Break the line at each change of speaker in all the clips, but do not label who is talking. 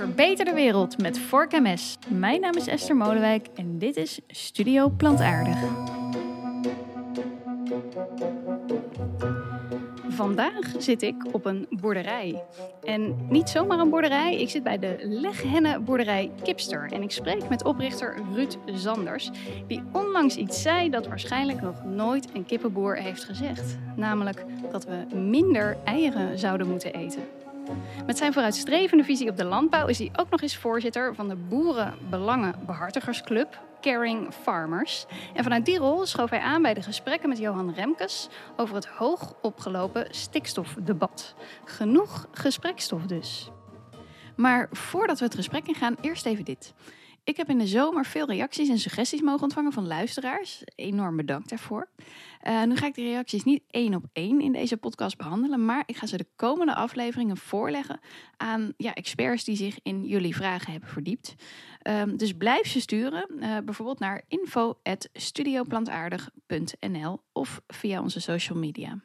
Verbeter de wereld met Vork MS. Mijn naam is Esther Molenwijk en dit is Studio Plantaardig. Vandaag zit ik op een boerderij. En niet zomaar een boerderij, ik zit bij de Leghennen boerderij Kipster. En ik spreek met oprichter Ruud Zanders, die onlangs iets zei dat waarschijnlijk nog nooit een kippenboer heeft gezegd. Namelijk dat we minder eieren zouden moeten eten. Met zijn vooruitstrevende visie op de landbouw is hij ook nog eens voorzitter van de Boerenbelangenbehartigersclub Caring Farmers. En vanuit die rol schoof hij aan bij de gesprekken met Johan Remkes over het hoog opgelopen stikstofdebat. Genoeg gesprekstof dus. Maar voordat we het gesprek ingaan, eerst even dit. Ik heb in de zomer veel reacties en suggesties mogen ontvangen van luisteraars. Enorm bedankt daarvoor. Uh, nu ga ik die reacties niet één op één in deze podcast behandelen, maar ik ga ze de komende afleveringen voorleggen aan ja, experts die zich in jullie vragen hebben verdiept. Um, dus blijf ze sturen, uh, bijvoorbeeld naar info.studioplantaardig.nl of via onze social media.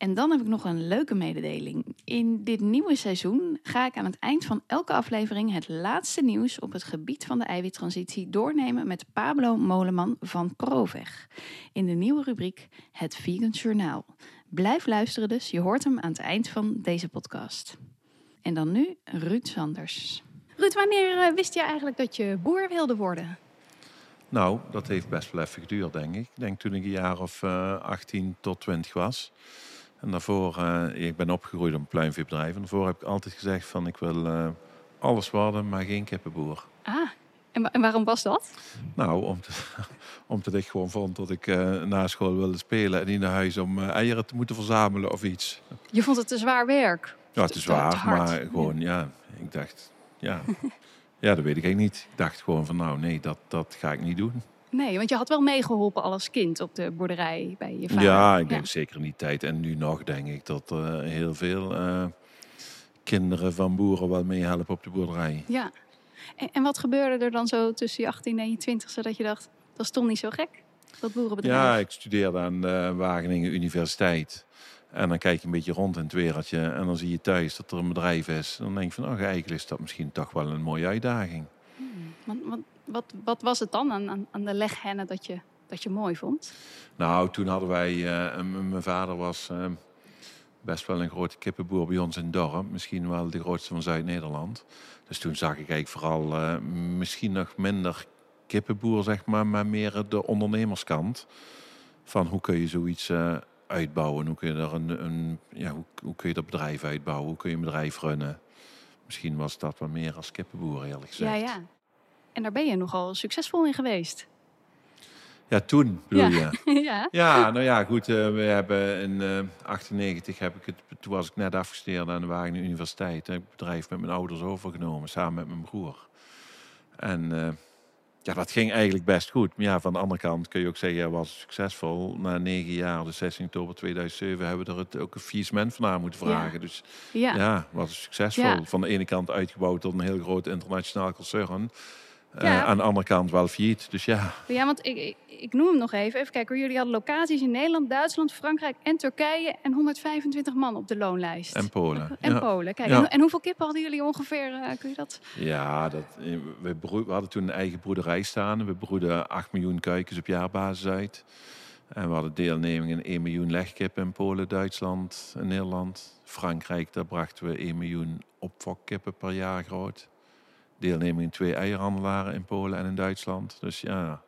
En dan heb ik nog een leuke mededeling. In dit nieuwe seizoen ga ik aan het eind van elke aflevering het laatste nieuws op het gebied van de eiwittransitie doornemen met Pablo Moleman van Proveg. In de nieuwe rubriek Het Vegan Journaal. Blijf luisteren dus, je hoort hem aan het eind van deze podcast. En dan nu Ruud Sanders. Ruud, wanneer eh, wist je eigenlijk dat je boer wilde worden?
Nou, dat heeft best wel even geduurd, denk ik. Ik denk toen ik een jaar of uh, eh, 18 tot 20 was. En daarvoor, uh, ik ben opgegroeid op een pluimveebedrijf. En daarvoor heb ik altijd gezegd van ik wil uh, alles worden, maar geen kippenboer.
Ah, en, en waarom was dat?
Nou, om te, omdat ik gewoon vond dat ik uh, na school wilde spelen en niet naar huis om eieren te moeten verzamelen of iets.
Je vond het te zwaar werk?
Ja, te, te zwaar, te maar gewoon, ja. ja, ik dacht, ja. ja, dat weet ik eigenlijk niet. Ik dacht gewoon van nou, nee, dat, dat ga ik niet doen.
Nee, want je had wel meegeholpen als kind op de boerderij bij je vader.
Ja, ik denk zeker in die tijd. En nu nog denk ik dat uh, heel veel uh, kinderen van boeren wel meehelpen op de boerderij.
Ja. En, en, wat gebeurde er dan zo tussen je 18 en je 20 zodat je dacht, dat is toch niet zo gek, dat boerenbedrijf?
Ja, ik studeerde aan de Wageningen Universiteit. En dan kijk je een beetje rond in het wereldje en dan zie je thuis dat er een bedrijf is. Dan denk je van, oh, eigenlijk is dat misschien toch wel een mooie uitdaging.
Hmm, want, want wat, wat was het dan aan, aan de leghennen dat je, dat je mooi vond?
Nou, toen hadden wij... Uh, mijn vader was uh, best wel een grote kippenboer bij ons in het dorp. Misschien wel de grootste van Zuid-Nederland. Dus toen zag ik eigenlijk vooral uh, misschien nog minder kippenboer, zeg maar... maar meer de ondernemerskant. Van hoe kun je zoiets uitbouwen? Hoe kun je, er een, een, ja, hoe, hoe kun je dat bedrijf uitbouwen? Hoe kun je een bedrijf runnen? Misschien was dat wat meer als kippenboer, eerlijk gezegd.
Ja, ja. En daar ben je nogal succesvol in geweest.
Ja, toen bedoel
ja.
je?
ja.
ja, nou ja, goed. Uh, we hebben in 1998 uh, heb ik het, toen was ik net afgestudeerd aan de Wageningen Universiteit. Heb ik het bedrijf met mijn ouders overgenomen, samen met mijn broer. En uh, ja, dat ging eigenlijk best goed. Maar ja, van de andere kant kun je ook zeggen, ja, was succesvol. Na negen jaar, dus 16 oktober 2007, hebben we er het, ook een faillissement van aan moeten vragen. Ja. Dus ja, ja was succesvol. Van de ene kant uitgebouwd tot een heel groot internationaal concern. Ja. aan de andere kant wel failliet. Dus ja.
Ja, want ik, ik, noem hem nog even. Even kijken. Jullie hadden locaties in Nederland, Duitsland, Frankrijk en Turkije. En 125 man op de loonlijst.
En Polen.
En
ja.
Polen. Kijk, en, en, hoeveel kippen hadden jullie ongeveer? Uh, kun je dat?
Ja, dat, we, we, hadden toen een eigen broederij staan. We broeden 8 miljoen kuikens op jaarbasis uit. En we hadden deelneming in 1 miljoen legkippen in Polen, Duitsland en Nederland. Frankrijk, daar brachten we 1 miljoen opfokkippen per jaar groot deelneming in twee eierhandelaren in Polen en in Duitsland. Dus ja,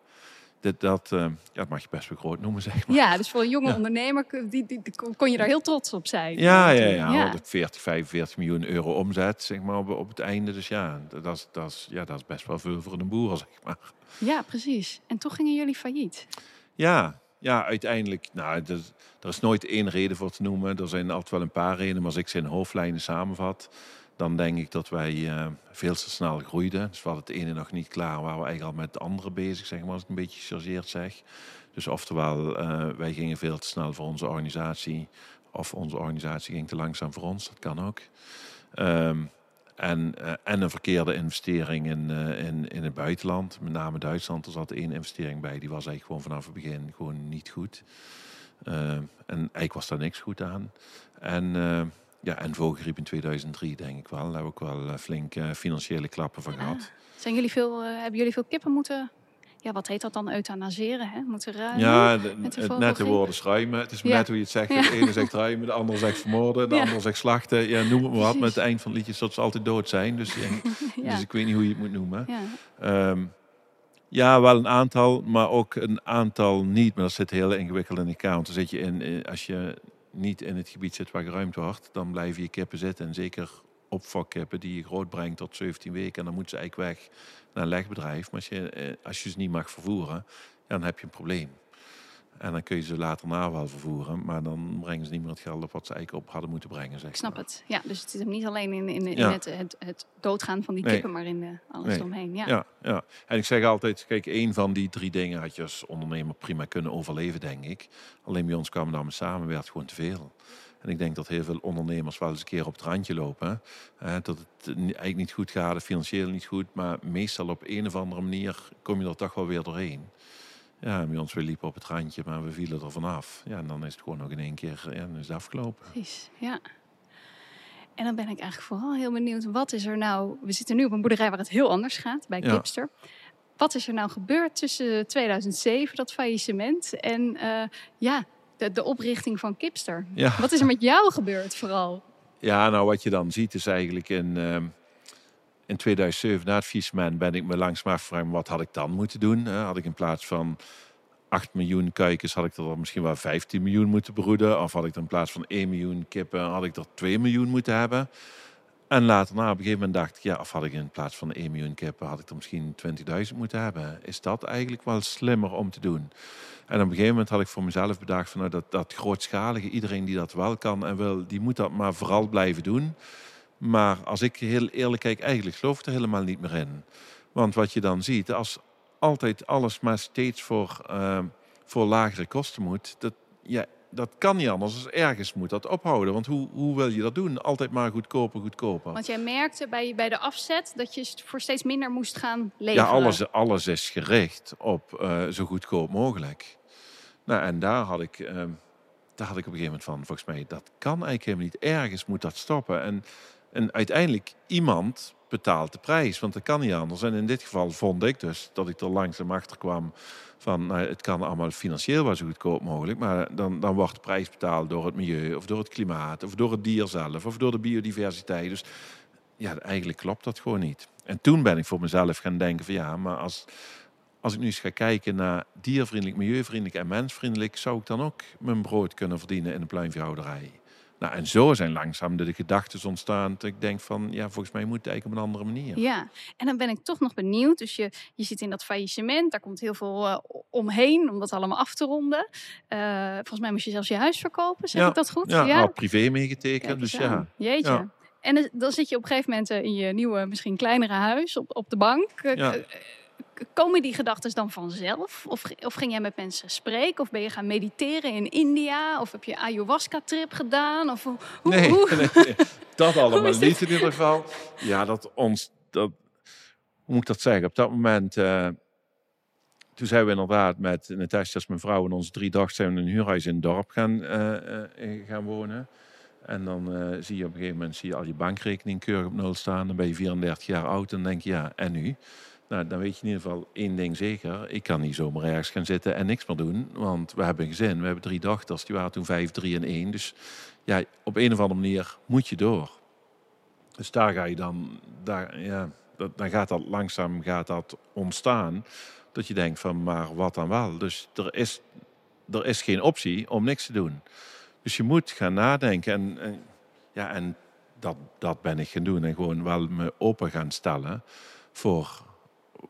dit, dat, uh, ja, dat mag je best wel groot noemen, zeg maar.
Ja, dus voor een jonge ja. ondernemer die, die, kon je daar heel trots op zijn.
Ja, ja, ja, ja. 40, 45 miljoen euro omzet, zeg maar, op, op het einde. Dus ja dat, is, dat, is, ja, dat is best wel veel voor een boer, zeg maar.
Ja, precies. En toch gingen jullie failliet.
Ja, ja, uiteindelijk, nou, er, er is nooit één reden voor te noemen. Er zijn altijd wel een paar redenen, maar als ik ze in hoofdlijnen samenvat, dan denk ik dat wij uh, veel te snel groeiden. Dus hadden het ene nog niet klaar, waren we eigenlijk al met het andere bezig, zeg maar, als ik een beetje gechargeerd zeg. Dus oftewel, uh, wij gingen veel te snel voor onze organisatie, of onze organisatie ging te langzaam voor ons, dat kan ook. Um, en, uh, en een verkeerde investering in, in, in het buitenland, met name Duitsland. Er zat één investering bij, die was eigenlijk gewoon vanaf het begin gewoon niet goed. en eigenlijk was daar niks goed aan. En ja, en vogelgriep in 2003 denk ik wel. Daar hebben we ook wel flink financiële klappen van gehad.
Zijn jullie veel, hebben jullie veel kippen moeten ja, wat heet dat dan, euthanaseren, hè? Moeten ruimen?
Ja, het nette woorden schuimen. Het is net hoe je het zegt. De ene zegt ruimen, de andere zegt vermoorden, de andere zegt slachten. Ja, noem het maar wat. Met het eind van het liedje dat ze altijd dood zijn. Dus, dus ik weet niet hoe je het moet noemen. Ja. Um, ja, wel een aantal, maar ook een aantal niet. Maar dat zit heel ingewikkeld in elkaar. Want dan zit je in, eh, als je niet in het gebied zit waar geruimd wordt, dan blijven je kippen zitten. En zeker opvakkippen die je groot brengt tot 17 weken. En dan moeten ze eigenlijk weg naar een legbedrijf. Maar als je, eh, als je ze niet mag vervoeren, dan heb je een probleem. En dan kun je ze later na wel vervoeren, maar dan brengen ze niet meer het geld op wat ze eigenlijk op hadden moeten brengen. Zeg
ik snap het. Ja, dus het zit hem niet alleen in, in, in het, het, het, doodgaan van die kippen, maar in de, alles nee. omheen. Ja.
ja. Ja, en ik zeg altijd, kijk, één van die drie dingen had je als ondernemer prima kunnen overleven, denk ik. Alleen bij ons kwamen dan samen, werd gewoon te veel. En ik denk dat heel veel ondernemers wel eens een keer op het randje lopen. dat het eigenlijk niet goed gaat, financieel niet goed. Maar meestal op een of andere manier kom je er toch wel weer doorheen. Ja, bij ons, we liepen op het randje, maar we vielen er vanaf. Ja, en dan is het gewoon nog in één keer ja, dan is het afgelopen.
Precies, ja. En dan ben ik eigenlijk vooral heel benieuwd, wat is er nou... We zitten nu op een boerderij waar het heel anders gaat, bij Kipster. Wat is er nou gebeurd tussen 2007, dat faillissement, en uh, ja, de, de oprichting van Kipster. Ja. Wat is er met jou gebeurd vooral?
Ja, nou wat je dan ziet is eigenlijk in, uh, in 2007 na het faillissement ben ik me langs maar gevraagd wat had ik dan moeten doen. Had ik in plaats van 8 miljoen kuikens had ik er misschien wel 15 miljoen moeten broeden. Of had ik er in plaats van 1 miljoen kippen had ik er 2 miljoen moeten hebben. En later, na op een gegeven moment dacht ik, ja, of had ik in plaats van 1 miljoen kippen, had ik er misschien 20.000 moeten hebben. Is dat eigenlijk wel slimmer om te doen? En op een gegeven moment had ik voor mezelf bedacht van nou, dat, dat grootschalige, iedereen die dat wel kan en wil, die moet dat maar vooral blijven doen. Maar als ik heel eerlijk kijk, eigenlijk geloof ik er helemaal niet meer in. Want wat je dan ziet, als altijd alles maar steeds voor, uh, voor lagere kosten moet, dat, ja, dat kan niet anders. Dus ergens moet dat ophouden. Want hoe, hoe wil je dat doen? Altijd maar goedkoper, goedkoper.
Want jij merkte bij, bij de afzet dat je voor steeds minder moest gaan leveren.
Ja, alles, alles is gericht op uh, zo goedkoop mogelijk. Nou, en daar had ik, uh, daar had ik op een gegeven moment van, volgens mij, dat kan eigenlijk helemaal niet. Ergens moet dat stoppen. En, en uiteindelijk, iemand betaalt de prijs, want dat kan niet anders. En in dit geval vond ik dus dat ik er langzaam achter kwam van nou, het kan allemaal financieel wel zo goedkoop mogelijk, maar dan, dan wordt de prijs betaald door het milieu of door het klimaat of door het dier zelf of door de biodiversiteit. Dus ja, eigenlijk klopt dat gewoon niet. En toen ben ik voor mezelf gaan denken van ja, maar als, als ik nu eens ga kijken naar diervriendelijk, milieuvriendelijk en mensvriendelijk, zou ik dan ook mijn brood kunnen verdienen in een pluimveehouderij. Nou, en zo zijn langzaam de gedachten ontstaan. Dat ik denk van, ja, volgens mij moet het eigenlijk op een andere manier.
Ja, en dan ben ik toch nog benieuwd. Dus je, je zit in dat faillissement, daar komt heel veel uh, omheen om dat allemaal af te ronden. Uh, volgens mij moest je zelfs je huis verkopen, zeg ik dat goed?
Ja, ja. privé meegetekend, dus ja.
Jeetje. Ja. En dan zit je op een gegeven moment eh, in je nieuwe, misschien kleinere huis op, op de bank. Ja komen die gedachten dan vanzelf? Of, of ging jij met mensen spreken? Of ben je gaan mediteren in India? Of heb je ayahuasca-trip gedaan? Of hoe,
nee, hoe? nee, dat allemaal niet in ieder geval. Ja, dat ons... Dat, hoe moet ik dat zeggen? Op dat moment... Uh, toen zijn we inderdaad met Natasja als mijn vrouw en onze drie zijn we in een huurhuis in het dorp gaan, uh, uh, gaan wonen. En dan zie je op een gegeven moment zie je al je bankrekening keurig op nul staan. Dan ben je 34 jaar oud en denk je, ja, en nu? Nou, dan weet je in ieder geval één ding zeker. Ik kan niet zomaar ergens gaan zitten en niks meer doen. Want we hebben een gezin, we hebben drie dochters. Die waren toen vijf, drie en één. Dus ja, op een of andere manier moet je door. Dus daar ga je dan, daar, ja, dan gaat dat langzaam gaat dat ontstaan. Dat je denkt van, maar wat dan wel? Dus er is, er is geen optie om niks te doen. Dus je moet gaan nadenken. En, en ja, en dat, dat ben ik gaan doen. En gewoon wel me open gaan stellen voor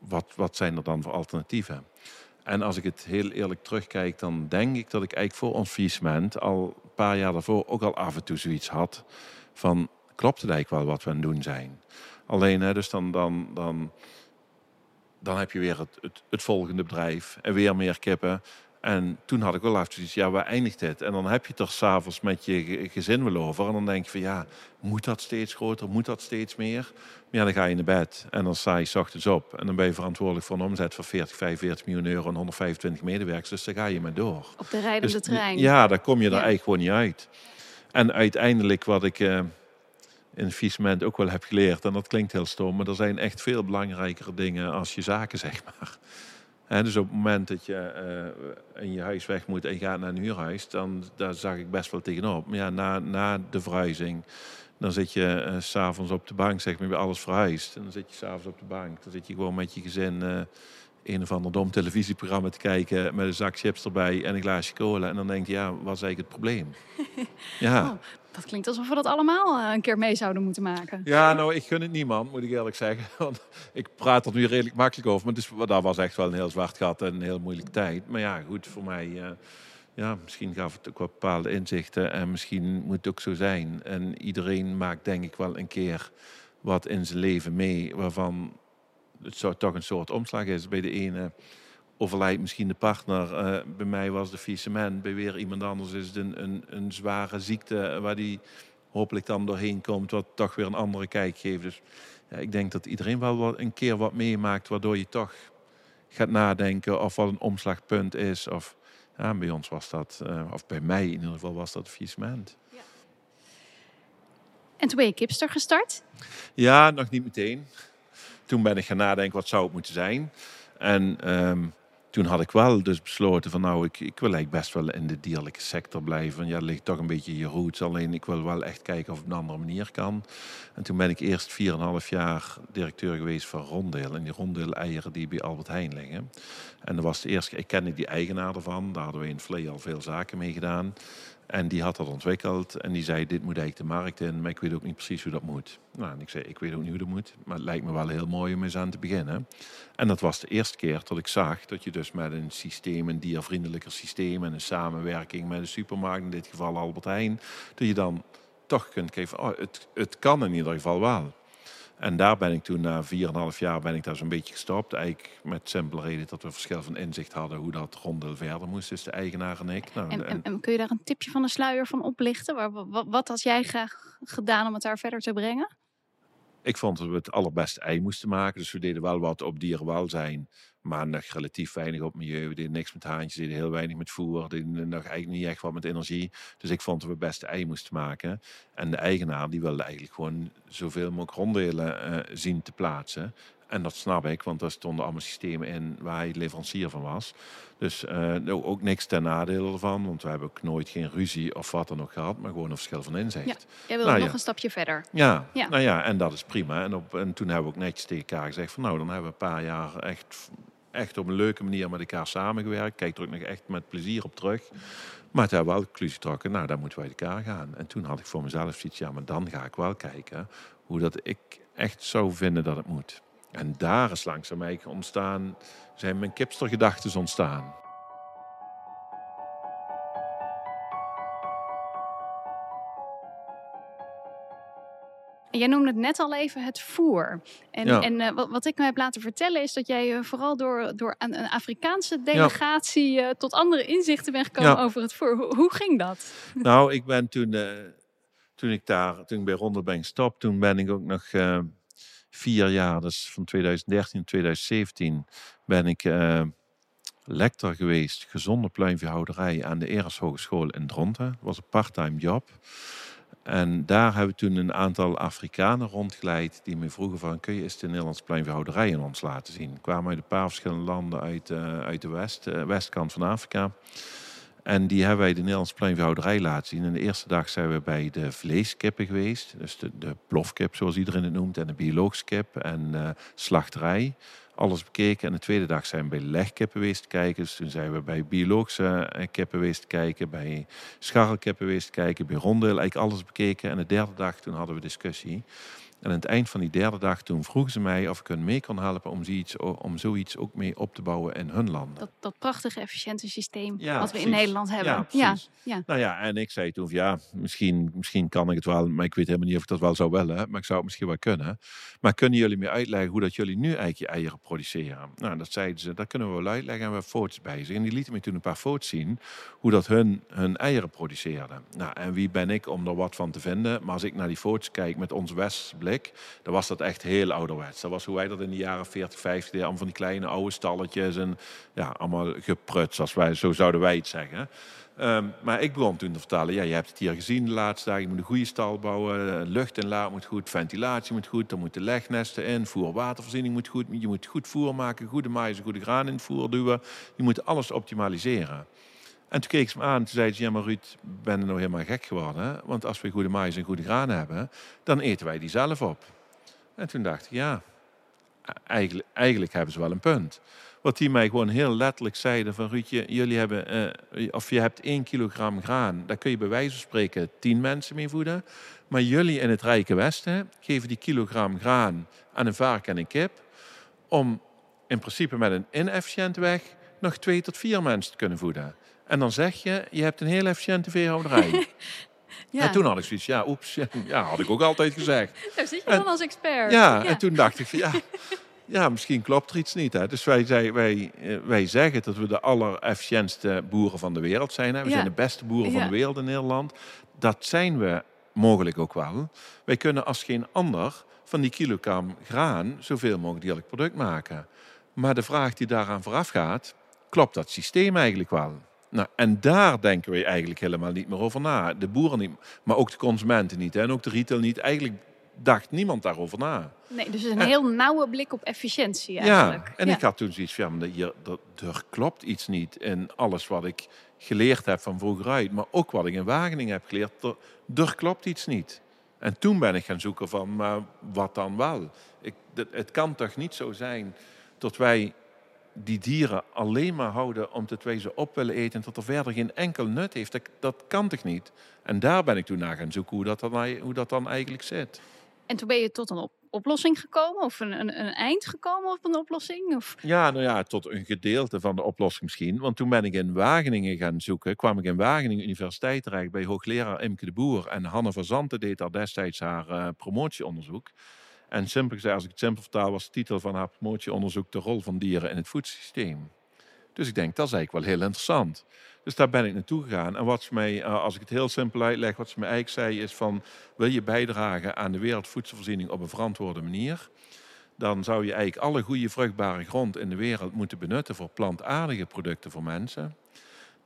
wat, wat zijn er dan voor alternatieven? En als ik het heel eerlijk terugkijk, dan denk ik dat ik eigenlijk voor ons al een paar jaar daarvoor ook al af en toe zoiets had van klopt het eigenlijk wel wat we aan het doen zijn? Alleen, hè, dus dan, dan, dan, dan heb je weer het, het, het volgende bedrijf en weer meer kippen. En toen had ik wel even zoiets, ja, waar eindigt dit? En dan heb je het er s'avonds met je gezin wel over. En dan denk je van, ja, moet dat steeds groter? Moet dat steeds meer? Maar ja, dan ga je naar bed en dan sta je s ochtends op. En dan ben je verantwoordelijk voor een omzet van 40, 45 miljoen euro en 125 medewerkers. Dus daar ga je maar door.
Op de rijdende
dus,
trein.
Ja, daar kom je er eigenlijk gewoon niet uit. En uiteindelijk wat ik uh, in het ook wel heb geleerd, en dat klinkt heel stom, maar er zijn echt veel belangrijkere dingen als je zaken, zeg maar. Dus op het moment dat je uh, in je huis weg moet en je gaat naar een huurhuis, dan daar zag ik best wel tegenop. Maar ja, na, na de verhuizing, dan zit je uh, s'avonds op de bank, zeg maar, bij alles verhuisd. En dan zit je s'avonds op de bank, dan zit je gewoon met je gezin uh, een of ander dom televisieprogramma te kijken met een zak chips erbij en een glaasje cola. En dan denk je, ja, wat is eigenlijk het probleem?
ja. Oh, dat klinkt alsof we dat allemaal eh, een keer mee zouden moeten maken.
Ja, nou, ik gun het niemand, moet ik eerlijk zeggen. Want ik praat er nu redelijk makkelijk over. Maar dus, dat was echt wel een heel zwart gat en een heel moeilijke tijd. Maar ja, goed, voor mij... Uh, ja, misschien gaf het ook wat bepaalde inzichten. En misschien moet het ook zo zijn. En iedereen maakt denk ik wel een keer wat in zijn leven mee... waarvan het zo, toch een soort omslag is. Bij de ene overlijdt misschien de partner. Uh, bij mij was de faillissement. Bij weer iemand anders is het een, een, een zware ziekte waar die hopelijk dan doorheen komt. Wat toch weer een andere kijk geeft. Dus ja, ik denk dat iedereen wel wat, een keer wat meemaakt waardoor je toch gaat nadenken of wat een omslagpunt is. Of ja, bij ons was dat, uh, of bij mij in ieder geval was dat faillissement. Ja.
En toen ben je Kipster gestart?
Ja, nog niet meteen. Toen ben ik gaan nadenken wat zou het moeten zijn. En um, toen had ik wel dus besloten van nou, ik, ik wil eigenlijk best wel in de dierlijke sector blijven. Ja, dat ligt toch een beetje je roots. Alleen ik wil wel echt kijken of het op een andere manier kan. En toen ben ik eerst 4,5 jaar directeur geweest van Rondeel. En die Rondeel eieren die bij Albert Heijn liggen. En dat was de eerste, ik kende die eigenaar ervan. Daar hadden we in Vlee al veel zaken mee gedaan. En die had dat ontwikkeld en die zei, dit moet eigenlijk de markt in, maar ik weet ook niet precies hoe dat moet. Nou, en ik zei, ik weet ook niet hoe dat moet, maar het lijkt me wel heel mooi om eens aan te beginnen. En dat was de eerste keer dat ik zag dat je dus met een systeem, een diervriendelijker systeem en een samenwerking met een supermarkt, in dit geval Albert Heijn, dat je dan toch kunt geven, oh, het, het kan in ieder geval wel. En daar ben ik toen na 4,5 jaar ben ik daar zo'n beetje gestopt. Eigenlijk met simpele reden dat we verschil van inzicht hadden hoe dat rondel verder moest. Dus de eigenaar en ik.
Nou, en, en, en, kun je daar een tipje van de sluier van oplichten? Waar, wat, wat had jij graag gedaan om het daar verder te brengen?
Ik vond dat we het allerbeste ei moesten maken. Dus we deden wel wat op dierenwelzijn. Maar nog relatief weinig op milieu. We deden niks met haantjes, deden heel weinig met voer. Deden nog eigenlijk niet echt wat met energie. Dus ik vond dat we best ei moesten maken. En de eigenaar die wilde eigenlijk gewoon zoveel mogelijk ronddelen uh, zien te plaatsen. En dat snap ik, want daar stonden allemaal systemen in waar hij leverancier van was. Dus uh, ook niks ten nadele ervan, want we hebben ook nooit geen ruzie of wat dan ook gehad, maar gewoon een verschil van inzicht. Ja,
jij wilde nou nog een stapje verder.
Ja, ja, nou ja, en dat is prima. En, op, en toen hebben we ook netjes tegen elkaar gezegd van nou, dan hebben we een paar jaar echt echt op een leuke manier met elkaar samengewerkt. Kijk er ook nog echt met plezier op terug. Maar toen hebben we wel de conclusie getrokken, nou, dan moeten we uit elkaar gaan. En toen had ik voor mezelf zoiets, ja, maar dan ga ik wel kijken hoe dat ik echt zou vinden dat het moet. En daar is langzaam eigenlijk ontstaan, zijn mijn kipstergedachten ontstaan.
Jij noemde het net al even het voer. En, en uh, wat, wat, ik me heb laten vertellen is dat jij uh, vooral door, door een, een Afrikaanse delegatie uh, tot andere inzichten bent gekomen over het voer. Hoe, hoe, ging dat?
Nou, ik ben toen, toen ik daar, toen ik bij Ronde ben gestopt, toen ben ik ook nog vier jaar, dus van 2013 tot 2017, ben ik lector geweest, gezonde pluimveehouderij aan de Eres Hogeschool in Dronten. Dat was een parttime job. En daar hebben we toen een aantal Afrikanen rondgeleid die me vroegen van kun je eens de Nederlandse pluimveehouderij in ons laten zien. Kwamen uit een paar verschillende landen uit, uh, uit de west, uh, westkant van Afrika. En die hebben wij de Nederlandse pluimveehouderij laten zien. En de eerste dag zijn we bij de vleeskippen geweest. Dus de, de zoals iedereen het noemt. En de biologische kip en uh, slachterij alles bekeken. En de tweede dag zijn we bij legkippen geweest kijken. Dus toen zijn we bij biologische eh, kippen geweest kijken, bij scharrelkippen geweest kijken, bij rondeel, eigenlijk alles bekeken. En de derde dag toen hadden we discussie. En aan het eind van die derde dag toen vroegen ze mij of ik hun mee kon helpen om zoiets, om zoiets ook mee op te bouwen in hun land.
Dat, dat prachtige efficiënte systeem wat we in Nederland hebben.
Ja, ja, Nou ja, en ik zei toen, ja, misschien, misschien kan ik het wel, maar ik weet helemaal niet of ik dat wel zou willen, maar ik zou het misschien wel kunnen. Maar kunnen jullie me uitleggen hoe dat jullie nu eigenlijk je eieren produceren? Nou, dat zeiden ze, dat kunnen we wel uitleggen en we hebben foto's bij ze. En die lieten me toen een paar foto's zien hoe dat hun hun eieren produceerden. Nou, en wie ben ik om er wat van te vinden? Maar als ik naar die foto's kijk met ons West dan was dat echt heel ouderwets. Dat was hoe wij dat in de jaren 40, 50 deden. Allemaal van die kleine oude stalletjes en ja, allemaal gepruts, als wij, zo zouden wij het zeggen. Ehm, maar ik begon toen te vertellen, ja, je hebt het hier gezien de laatste dagen, je moet een goede stal bouwen, luchtinlaat moet goed, ventilatie moet goed, er moeten legnesten in, voer, watervoorziening moet goed, je moet goed voer maken, goede maïs goede graan in het voer duwen. Je moet alles optimaliseren. En toen keek ze me aan en toen zei ze, ja maar Ruud, ben je nou helemaal gek geworden? Want als we goede maïs en goede graan hebben, dan eten wij die zelf op. En toen dacht ik, ja, eigenlijk, eigenlijk hebben ze wel een punt. Wat die mij gewoon heel letterlijk zeiden van Ruudje, jullie hebben, eh, of je hebt één kilogram graan, daar kun je bij wijze van spreken tien mensen mee voeden. Maar jullie in het Rijke Westen geven die kilogram graan aan een varken en een kip, om in principe met een inefficiënte weg nog twee tot vier mensen te kunnen voeden. En dan zeg je, je hebt een heel efficiënte veehouderij. ja. En toen had ik zoiets, ja, oeps, ja, had ik ook altijd gezegd.
Daar zit je dan als expert.
Ja, en toen dacht ik van, ja, ja, misschien klopt er iets niet. Hè. Dus wij, wij, wij, eh, wij zeggen dat we de allerefficiëntste boeren van de wereld zijn. Hè. We zijn de beste boeren van de wereld in Nederland. Dat zijn we mogelijk ook wel. Wij kunnen als geen ander van die kilogram graan zoveel mogelijk dierlijk product maken. Maar de vraag die daaraan vooraf gaat, klopt dat systeem eigenlijk wel? Nou, en daar denken we eigenlijk helemaal niet meer over na. De boeren niet, maar ook de consumenten niet. Hè? En ook de retail niet. Eigenlijk dacht niemand daarover na.
Nee, dus een heel nauwe blik op efficiëntie eigenlijk.
Ja, en ik had toen zoiets van, ja, hier, er klopt iets niet in alles wat ik geleerd heb van vroeger uit. Maar ook wat ik in Wageningen heb geleerd, er, er klopt iets niet. En toen ben ik gaan zoeken van, maar wat dan wel? Ik, het kan toch niet zo zijn dat wij die dieren alleen maar houden om te ze op willen eten en dat er verder geen enkel nut heeft. Dat, dat kan toch niet? En daar ben ik toen naar gaan zoeken hoe dat dan, hoe dat dan eigenlijk zit.
En toen ben je tot een oplossing gekomen of een, een, een, eind gekomen op een oplossing? Of?
Ja, nou ja, tot een gedeelte van de oplossing misschien. Want toen ben ik in Wageningen gaan zoeken. Kwam ik in Wageningen Universiteit terecht bij hoogleraar Imke de Boer. En Hanne van Zanten deed daar destijds haar uh, promotieonderzoek. En simpel gezegd, als ik het simpel vertaal, was de titel van haar promotieonderzoek de rol van dieren in het voedselsysteem. Dus ik denk, dat is eigenlijk wel heel interessant. Dus daar ben ik naartoe gegaan. En wat ze mij, eh, als ik het heel simpel uitleg, wat ze mij eigenlijk zei is van... wil je bijdragen aan de wereldvoedselvoorziening op een verantwoorde manier... dan zou je eigenlijk alle goede vruchtbare grond in de wereld moeten benutten... voor plantaardige producten voor mensen.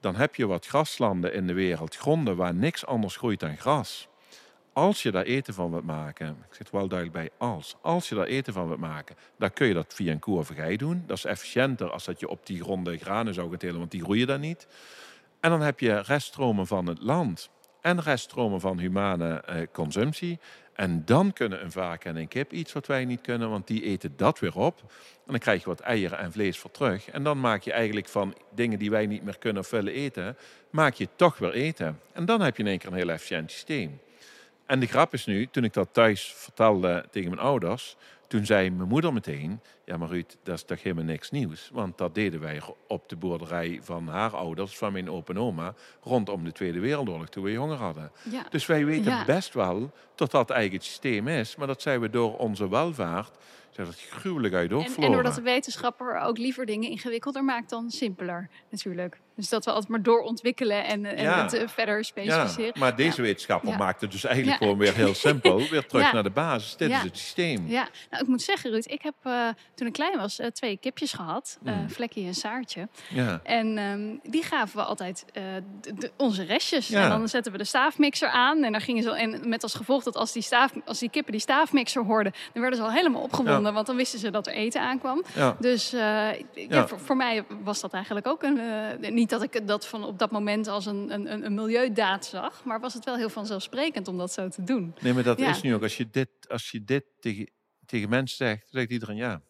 Dan heb je wat graslanden in de wereld, gronden waar niks anders groeit dan gras als je daar eten van wilt maken, ik zit wel duidelijk bij als, als je daar eten van wilt maken, dan kun je dat via een koe of gei doen. Dat is efficiënter als dat je op die gronde granen zou gaan telen, want die groeien daar niet. En dan heb je reststromen van het land en reststromen van humane eh, consumptie. En dan kunnen een varken en een kip iets wat wij niet kunnen, want die eten dat weer op. En dan krijg je wat eieren en vlees voor terug. En dan maak je eigenlijk van dingen die wij niet meer kunnen of willen eten, maak je toch weer eten. En dan heb je in één keer een heel efficiënt systeem. En de grap is nu, toen ik dat thuis vertelde tegen mijn ouders, toen zei mijn moeder meteen: Ja, maar Ruud, dat is toch helemaal niks nieuws? Want dat deden wij op de boerderij van haar ouders, van mijn opa en oma, rondom de Tweede Wereldoorlog, toen we jonger hadden. Dus wij weten best wel dat dat eigenlijk het systeem is, maar dat zijn we door onze welvaart dat het gruwelijk uit
en, en doordat de wetenschapper ook liever dingen ingewikkelder maakt dan simpeler, natuurlijk. Dus dat we altijd maar doorontwikkelen en, en het uh, verder specificeren.
Ja, maar deze wetenschapper maakt het dus eigenlijk gewoon weer heel simpel. Weer terug naar de basis. Dit is het systeem.
Ja, nou ik moet zeggen Ruud, ik heb uh, toen ik klein was uh, twee kipjes gehad. Mm. Vlekkie en Saartje. Ja. En um, die gaven we altijd de, onze restjes. En dan zetten we de staafmixer aan. En, dan gingen ze, en met als gevolg dat als die, staaf, als die kippen die staafmixer hoorden... dan werden ze al helemaal opgewonden. Want dan wisten ze dat er eten aankwam. Dus ja. Voor, voor, mij was dat eigenlijk ook een... niet niet dat ik dat van op dat moment als een, een, een milieudaad zag, maar was het wel heel vanzelfsprekend om dat zo te doen.
Nee, maar dat is nu ook. Als je dit, als je dit tegen, tegen mensen zegt, zegt iedereen ja.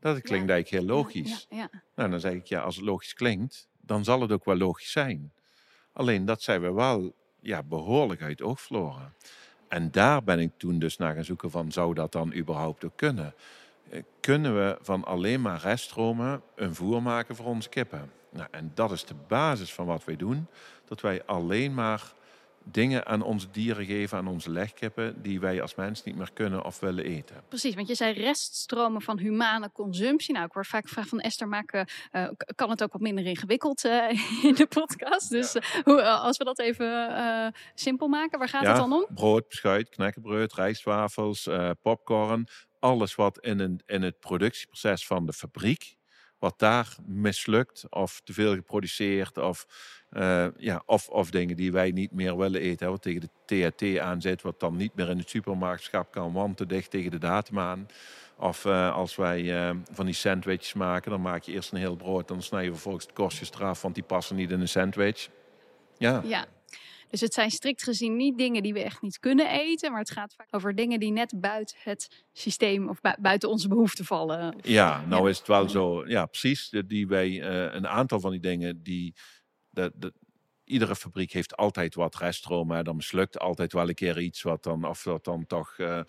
Dat klinkt eigenlijk heel logisch. Ja, Nou, dan zeg ik ja, als het logisch klinkt, dan zal het ook wel logisch zijn. Alleen dat zijn we wel ja, behoorlijk uit oog verloren. En daar ben ik toen dus naar gaan zoeken van, zou dat dan überhaupt ook kunnen? Eh, kunnen we van alleen maar reststromen een voer maken voor onze kippen? Nou, en dat is de basis van wat wij doen. Dat wij alleen maar dingen aan onze dieren geven, aan onze legkippen, die wij als mens niet meer kunnen of willen eten.
Precies, want je zei reststromen van humane consumptie. Nou, ik word vaak gevraagd van Esther, maken, uh, kan het ook wat minder ingewikkeld uh, in de podcast? Dus uh, hoe, als we dat even simpel maken, waar gaat
ja,
het dan om?
Brood, beschuit, knekkenbrood, rijstwafels, popcorn. Alles wat in, een, in het productieproces van de fabriek wat daar mislukt of te veel geproduceerd of, uh, ja, of, of dingen die wij niet meer willen eten. Wat tegen de THT aanzet, wat dan niet meer in het supermarktschap kan, want te dicht tegen de datum aan. Of uh, als wij uh, van die sandwiches maken, dan maak je eerst een heel brood, dan snij je vervolgens de korstjes eraf, want die passen niet in een sandwich. Ja.
ja. Dus het zijn strikt gezien niet dingen die we echt niet kunnen eten, maar het gaat vaak over dingen die net buiten het systeem of buiten onze behoeften vallen.
Ja, nou is het wel zo, ja precies, die wij, uh, een aantal van die dingen die, de, de, iedere fabriek heeft altijd wat reststromen. Dan mislukt altijd wel een keer iets wat dan, of dat dan toch uh, uh,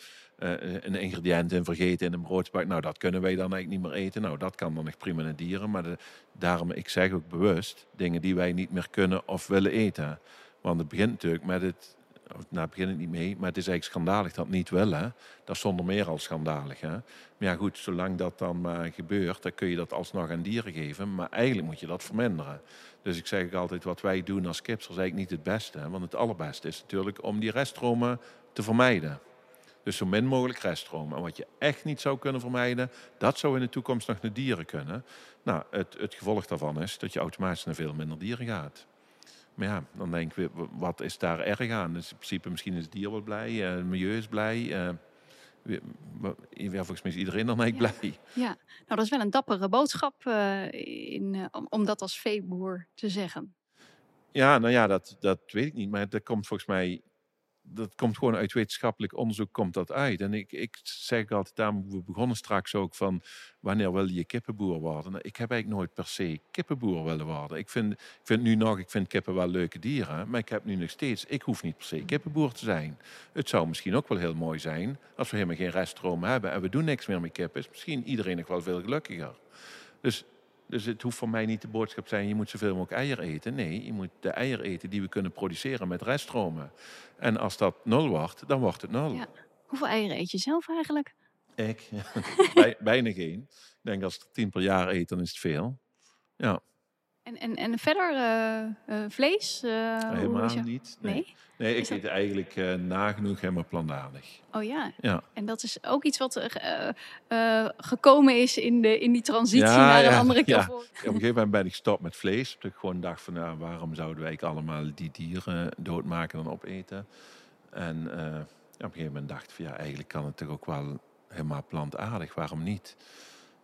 een ingrediënt in vergeten in een broodsbak. Nou, dat kunnen wij dan eigenlijk niet meer eten. Nou, dat kan dan echt prima in dieren. Maar de, daarom, ik zeg ook bewust, dingen die wij niet meer kunnen of willen eten. Want het begint natuurlijk met het, nou het begint het niet mee, maar het is eigenlijk schandalig dat niet willen. Dat is zonder meer al schandalig. Hè? Maar ja goed, zolang dat dan maar gebeurt, dan kun je dat alsnog aan dieren geven. Maar eigenlijk moet je dat verminderen. Dus ik zeg ook altijd, wat wij doen als kipsters is eigenlijk niet het beste. Want het allerbeste is natuurlijk om die reststromen te vermijden. Dus zo min mogelijk reststromen. En wat je echt niet zou kunnen vermijden, dat zou in de toekomst nog naar dieren kunnen. Nou, het, het gevolg daarvan is dat je automatisch naar veel minder dieren gaat. Maar ja, dan denk ik, wat is daar erg aan? Dus in principe, misschien is het dier wel blij, uh, het milieu is blij. Uh, ja, volgens mij is iedereen dan eigenlijk blij.
Ja, nou dat is wel een dappere boodschap uh, in, om, om dat als veeboer te zeggen.
Ja, nou ja, dat, dat weet ik niet. Maar dat komt volgens mij dat komt gewoon uit wetenschappelijk onderzoek komt dat uit. En ik, ik zeg altijd, daarom we begonnen straks ook van wanneer wil je kippenboer worden? Nou, ik heb eigenlijk nooit per se kippenboer willen worden. Ik vind, ik vind nu nog, ik vind kippen wel leuke dieren, maar ik heb nu nog steeds, ik hoef niet per se kippenboer te zijn. Het zou misschien ook wel heel mooi zijn als we helemaal geen reststroom hebben en we doen niks meer met kippen. Is misschien iedereen nog wel veel gelukkiger. Dus dus het hoeft voor mij niet de boodschap te zijn, je moet zoveel mogelijk eieren eten. Nee, je moet de eieren eten die we kunnen produceren met reststromen. En als dat nul wordt, dan wordt het nul. Ja.
Hoeveel eieren eet je zelf eigenlijk?
Ik? bijna geen. Ik denk als ik tien per jaar eet, dan is het veel. Ja.
En, en, en verder uh, uh, vlees?
Uh, helemaal niet. Nee. nee? Nee, ik eet eigenlijk nagenoeg helemaal plantaardig.
Oh ja. ja. En dat is ook iets wat gekomen is in, de, in die transitie naar een andere
ja. Op een gegeven moment ben ik gestopt met vlees. Ik gewoon dacht van, nou, waarom zouden wij allemaal die dieren doodmaken en opeten? En op een gegeven moment dacht ik van, ja, eigenlijk kan het toch ook wel helemaal plantaardig. Waarom niet?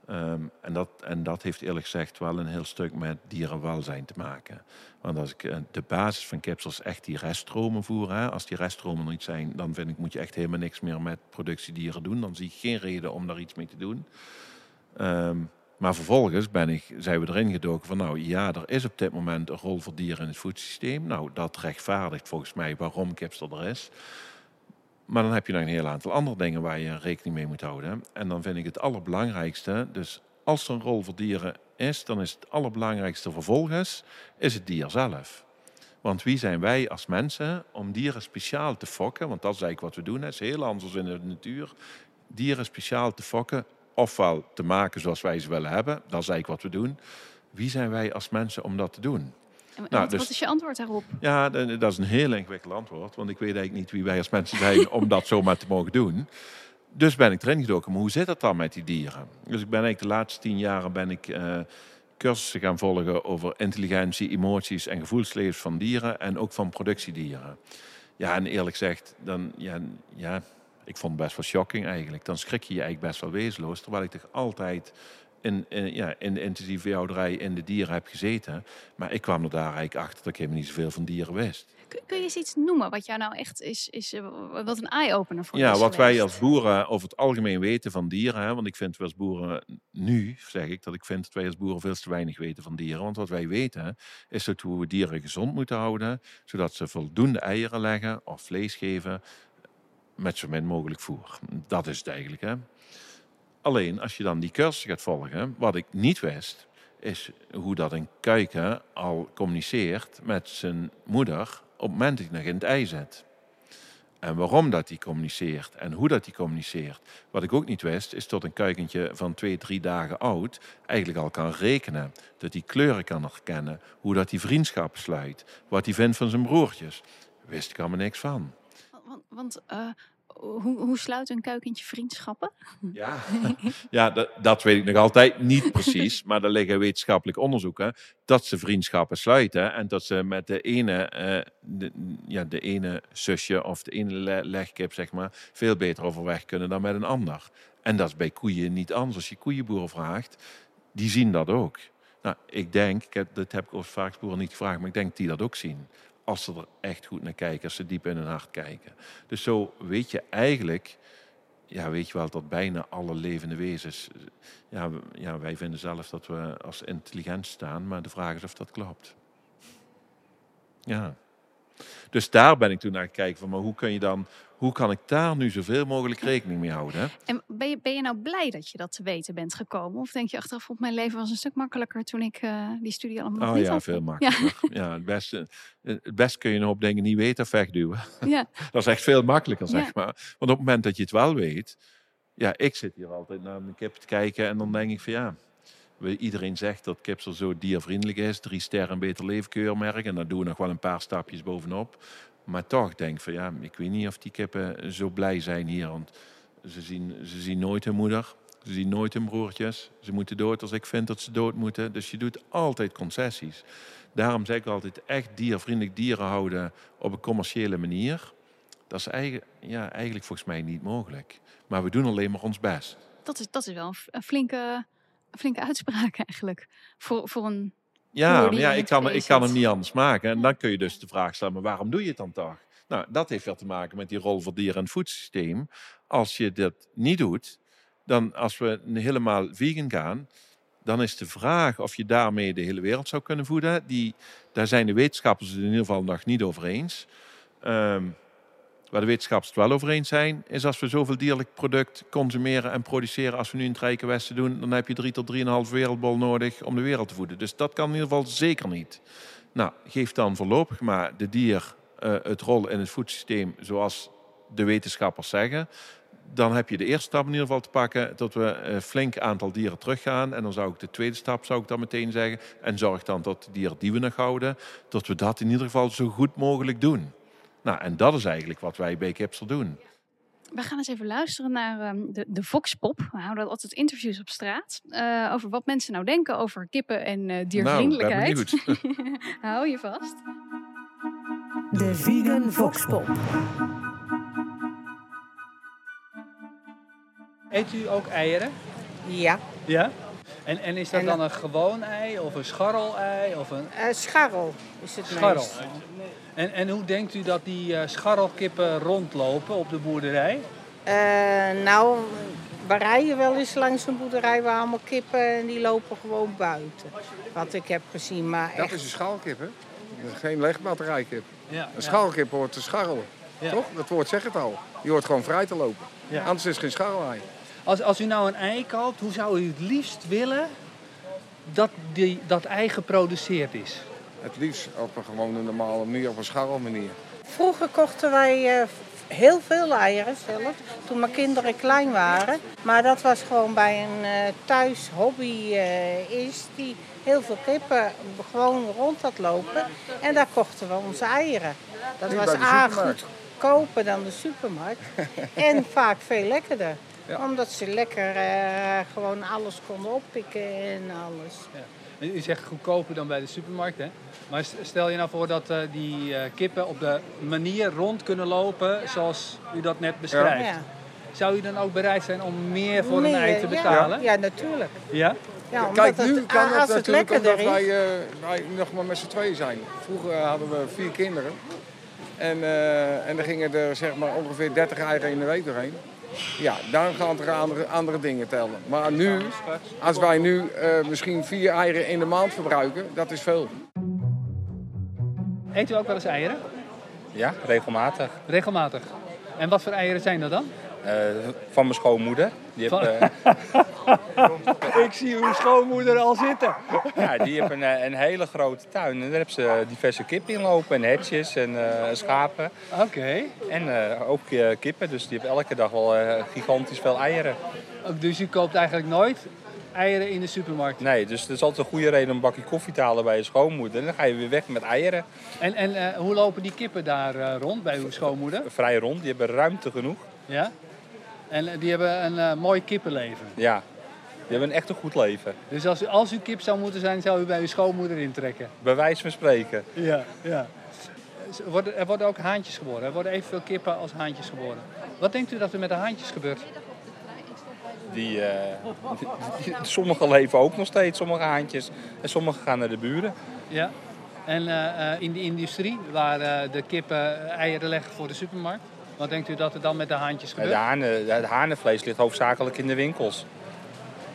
Um, en, dat, en dat heeft eerlijk gezegd wel een heel stuk met dierenwelzijn te maken. Want als ik uh, de basis van kipsels echt die reststromen voeren, hè, als die reststromen er niet zijn, dan vind ik moet je echt helemaal niks meer met productiedieren doen. Dan zie ik geen reden om daar iets mee te doen. Um, maar vervolgens ben ik, zijn we erin gedoken van, nou ja, er is op dit moment een rol voor dieren in het voedselsysteem. Nou, dat rechtvaardigt volgens mij waarom kipsel er is. Maar dan heb je nog een heel aantal andere dingen waar je rekening mee moet houden. En dan vind ik het allerbelangrijkste, dus als er een rol voor dieren is, dan is het allerbelangrijkste vervolgens, is het dier zelf. Want wie zijn wij als mensen om dieren speciaal te fokken? Want dat is eigenlijk wat we doen. Het is heel anders in de natuur. Dieren speciaal te fokken, ofwel te maken zoals wij ze willen hebben. Dat is eigenlijk wat we doen. Wie zijn wij als mensen om dat te doen?
Nou, wat, dus, wat, is je antwoord daarop?
Ja, dat is een heel ingewikkeld antwoord. Want ik weet eigenlijk niet wie wij als mensen zijn om dat zomaar te mogen doen. Dus ben ik erin gedoken. Maar hoe zit het dan met die dieren? Dus ik ben eigenlijk de laatste tien jaren ben ik uh, cursussen gaan volgen over intelligentie, emoties en gevoelslevens van dieren. En ook van productiedieren. Ja, en eerlijk gezegd, dan, ja, ja, ik vond het best wel shocking eigenlijk. Dan schrik je je eigenlijk best wel wezenloos. Terwijl ik toch altijd in, in, ja, in de intensieve veehouderij in de dieren heb gezeten. Maar ik kwam er daar eigenlijk achter dat ik helemaal niet zoveel van dieren wist.
Kun, je eens iets noemen wat jou nou echt is, is uh, wat een eye-opener voor
ja,
is
wat
geweest?
wij als boeren over het algemeen weten van dieren. Hè, want ik vind als boeren, nu zeg ik dat ik vind dat wij als boeren veel te weinig weten van dieren. Want wat wij weten is dat we dieren gezond moeten houden. Zodat ze voldoende eieren leggen of vlees geven met zo min mogelijk voer. Dat is het eigenlijk. Hè. Alleen als je dan die cursus gaat volgen, wat ik niet wist, is hoe dat een kuiken al communiceert met zijn moeder op het moment dat hij nog in het ei zit. En waarom dat hij communiceert en hoe dat hij communiceert. Wat ik ook niet wist, is dat een kuikentje van twee, drie dagen oud eigenlijk al kan rekenen. Dat hij kleuren kan herkennen, hoe dat hij vriendschappen sluit, wat hij vindt van zijn broertjes. Wist ik allemaal niks van.
Want, want uh, hoe, hoe sluit een kuikentje vriendschappen?
Ja, ja dat, dat, weet ik nog altijd niet precies. Maar er liggen wetenschappelijk onderzoeken dat ze vriendschappen sluiten. En dat ze met de ene, uh, de, ja, de ene zusje of de ene legkip zeg maar, veel beter overweg kunnen dan met een ander. En dat is bij koeien niet anders. Als je koeienboeren vraagt, die zien dat ook. Nou, ik denk, ik heb, dat heb ik over varkensboeren niet gevraagd, maar ik denk dat die dat ook zien als ze er echt goed naar kijken, als ze diep in hun hart kijken. Dus zo weet je eigenlijk, ja, weet je wel, dat bijna alle levende wezens, ja, ja, wij vinden zelf dat we als intelligent staan, maar de vraag is of dat klopt. Ja. Dus daar ben ik toen naar gekeken van, maar hoe kun je dan hoe kan ik daar nu zoveel mogelijk rekening mee houden?
En ben je, ben je nou blij dat je dat te weten bent gekomen? Of denk je achteraf, op mijn leven was een stuk makkelijker toen ik uh, die studie allemaal
oh,
niet
ja,
had?
veel makkelijker. Ja. ja, het, beste, het beste kun je een hoop dingen niet weten of wegduwen.
Ja.
dat is echt veel makkelijker, zeg maar. Want op het moment dat je het wel weet... Ja, ik zit hier altijd naar mijn kip te kijken en dan denk ik van ja... Iedereen zegt dat kipsel zo diervriendelijk is. Drie sterren beter leefkeurmerk. En daar doen we nog wel een paar stapjes bovenop. Maar toch denk van ja, ik weet niet of die kippen zo blij zijn hier. Want ze zien, ze zien nooit hun moeder. Ze zien nooit hun broertjes. Ze moeten dood als ik vind dat ze dood moeten. Dus je doet altijd concessies. Daarom zeg ik altijd echt diervriendelijk dieren houden op een commerciële manier. Dat is eigenlijk, ja, eigenlijk volgens mij niet mogelijk. Maar we doen alleen maar ons best.
Dat is, dat is wel een flinke, flinke uitspraak eigenlijk. Voor, voor een
ja, ja ik, kan, ik kan hem niet anders maken. En dan kun je dus de vraag stellen, maar waarom doe je het dan toch? Nou, dat heeft wel te maken met die rol voor dieren en het voedselsysteem. Als je dat niet doet, dan als we helemaal vegan gaan, dan is de vraag of je daarmee de hele wereld zou kunnen voeden. Die, daar zijn de wetenschappers het in ieder geval nog niet over eens. Um, Waar de wetenschappers het wel over eens zijn, is als we zoveel dierlijk product consumeren en produceren als we nu in het Rijke Westen doen, dan heb je 3 tot 3,5 wereldbol nodig om de wereld te voeden. Dus dat kan in ieder geval zeker niet. Nou, geef dan voorlopig maar de dier uh, het rol in het voedselsysteem zoals de wetenschappers zeggen. Dan heb je de eerste stap in ieder geval te pakken dat we een flink aantal dieren teruggaan. En dan zou ik de tweede stap, zou ik dan meteen zeggen. En zorg dan dat de dieren die we nog houden, dat we dat in ieder geval zo goed mogelijk doen. Nou, en dat is eigenlijk wat wij bij Kipsel doen.
We gaan eens even luisteren naar um, de, de Voxpop. We houden altijd interviews op straat. Uh, over wat mensen nou denken over kippen en uh, diervriendelijkheid.
Nou,
Hou je vast.
De Vegan Voxpop.
Eet u ook eieren?
Ja.
Ja? En, en is dat en dan een gewoon ei of een scharrel-ei? Of een...
Uh, scharrel is het
scharrel.
meest.
En, en hoe denkt u dat die uh, scharrelkippen rondlopen op de boerderij?
Uh, nou, we rijden wel eens langs een boerderij waar allemaal kippen en die lopen gewoon buiten. Wat ik heb gezien, maar
Dat
echt...
is een schaalkip, hè? Geen legbatterijkip.
Ja,
Een schaalkip hoort te scharrelen.
Ja.
Toch? Dat woord zegt het al. Die hoort gewoon vrij te lopen.
Ja.
Anders is het geen scharrelei.
Als, als u nou een ei koopt, hoe zou u het liefst willen dat die, dat ei geproduceerd is?
Het liefst op een gewone normale manier, op een scharrelmanier.
Vroeger kochten wij uh, heel veel eieren zelf, toen mijn kinderen klein waren. Maar dat was gewoon bij een uh, thuis hobby uh, is die heel veel kippen gewoon rond had lopen. En daar kochten we onze eieren. Dat was A goedkoper dan de supermarkt. en vaak veel lekkerder.
Ja.
Omdat ze lekker uh, gewoon alles konden oppikken en alles.
Ja. U zegt goedkoper dan bij de supermarkt, hè? Maar stel je nou voor dat uh, die uh, kippen op de manier rond kunnen lopen zoals u dat net beschrijft.
Ja.
Zou u dan ook bereid zijn om meer voor
Meer,
een ei te betalen?
Ja, natuurlijk.
Ja?
Ja,
Kijk, nu
het,
kan
als
het
het
natuurlijk
lekkerder
omdat wij, uh, nog maar met z'n tweeën zijn. Vroeger hadden we vier kinderen. En, uh, en er gingen er zeg maar ongeveer 30 eieren in de week doorheen. Ja, dan gaan er andere, andere dingen tellen. Maar nu, als wij nu uh, misschien vier eieren in de maand verbruiken, dat is veel.
Eet u ook wel eens eieren?
Ja, regelmatig.
Regelmatig. En wat voor eieren zijn dat dan?
Uh, van mijn schoonmoeder. Die heeft, eh,
Ik zie uw schoonmoeder al zitten.
ja, die heeft een, eh, een hele grote tuin. En daar hebben ze diverse kippen in lopen. En hetjes en eh, schapen.
Oké.
En eh, ook eh, kippen. Dus die hebben elke dag wel eh, gigantisch veel eieren.
Dus u koopt eigenlijk nooit eieren in de supermarkt.
Nee, dus dat is altijd een goede reden om een bakje koffie te halen bij je schoonmoeder. En dan ga je weer weg met eieren.
En, en eh, hoe lopen die kippen daar eh, rond bij uw schoonmoeder?
Vrij rond. Die hebben ruimte genoeg.
Ja? En eh, die hebben een eh, mooi kippenleven.
Ja, die hebben een echt een goed leven.
Dus als u, als u kip zou moeten zijn, zou u bij uw schoonmoeder intrekken.
Bij wijze van spreken.
Ja, ja. Er worden, ook haantjes geboren. Er worden evenveel kippen als haantjes geboren. Wat denkt u dat er met de haantjes gebeurt?
Die, die- die- sommige leven ook nog steeds, sommige haantjes. En sommige gaan naar de buren.
Ja. En in de industrie, waar de kippen eieren leggen voor de supermarkt. Wat denkt u dat er dan met de haantjes
De,
gebeurt?
hanen, het hanenvlees ligt hoofdzakelijk in de winkels.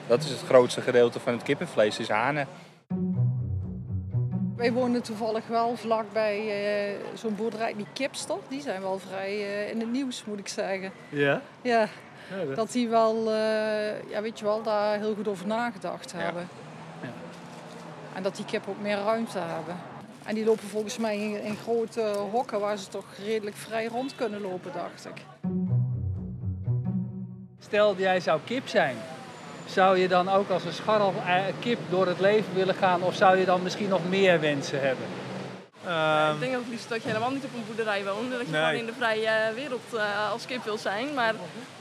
Dat is het grootste gedeelte van het kippenvlees, is hanen.
Wij wonen toevallig wel vlakbij eh zo'n boerderij, die Kipster. Die zijn wel vrij eh, in het nieuws, moet ik zeggen.
Ja.
Ja, dat die wel, eh, ja, weet je wel, daar heel goed over nagedacht hebben.
Ja.
En dat die kippen ook meer ruimte hebben. En die lopen volgens mij in, in grote hokken waar ze toch redelijk vrij rond kunnen lopen, dacht ik.
Stel, jij zou kip zijn. Zou je dan ook als een scharrel eh, kip door het leven willen gaan? Of zou je dan misschien nog meer wensen hebben?
Ik denk ook liefst dat je helemaal niet op een boerderij woont. Dat je
Nee.
gewoon in de vrije wereld eh, als kip wil zijn. Maar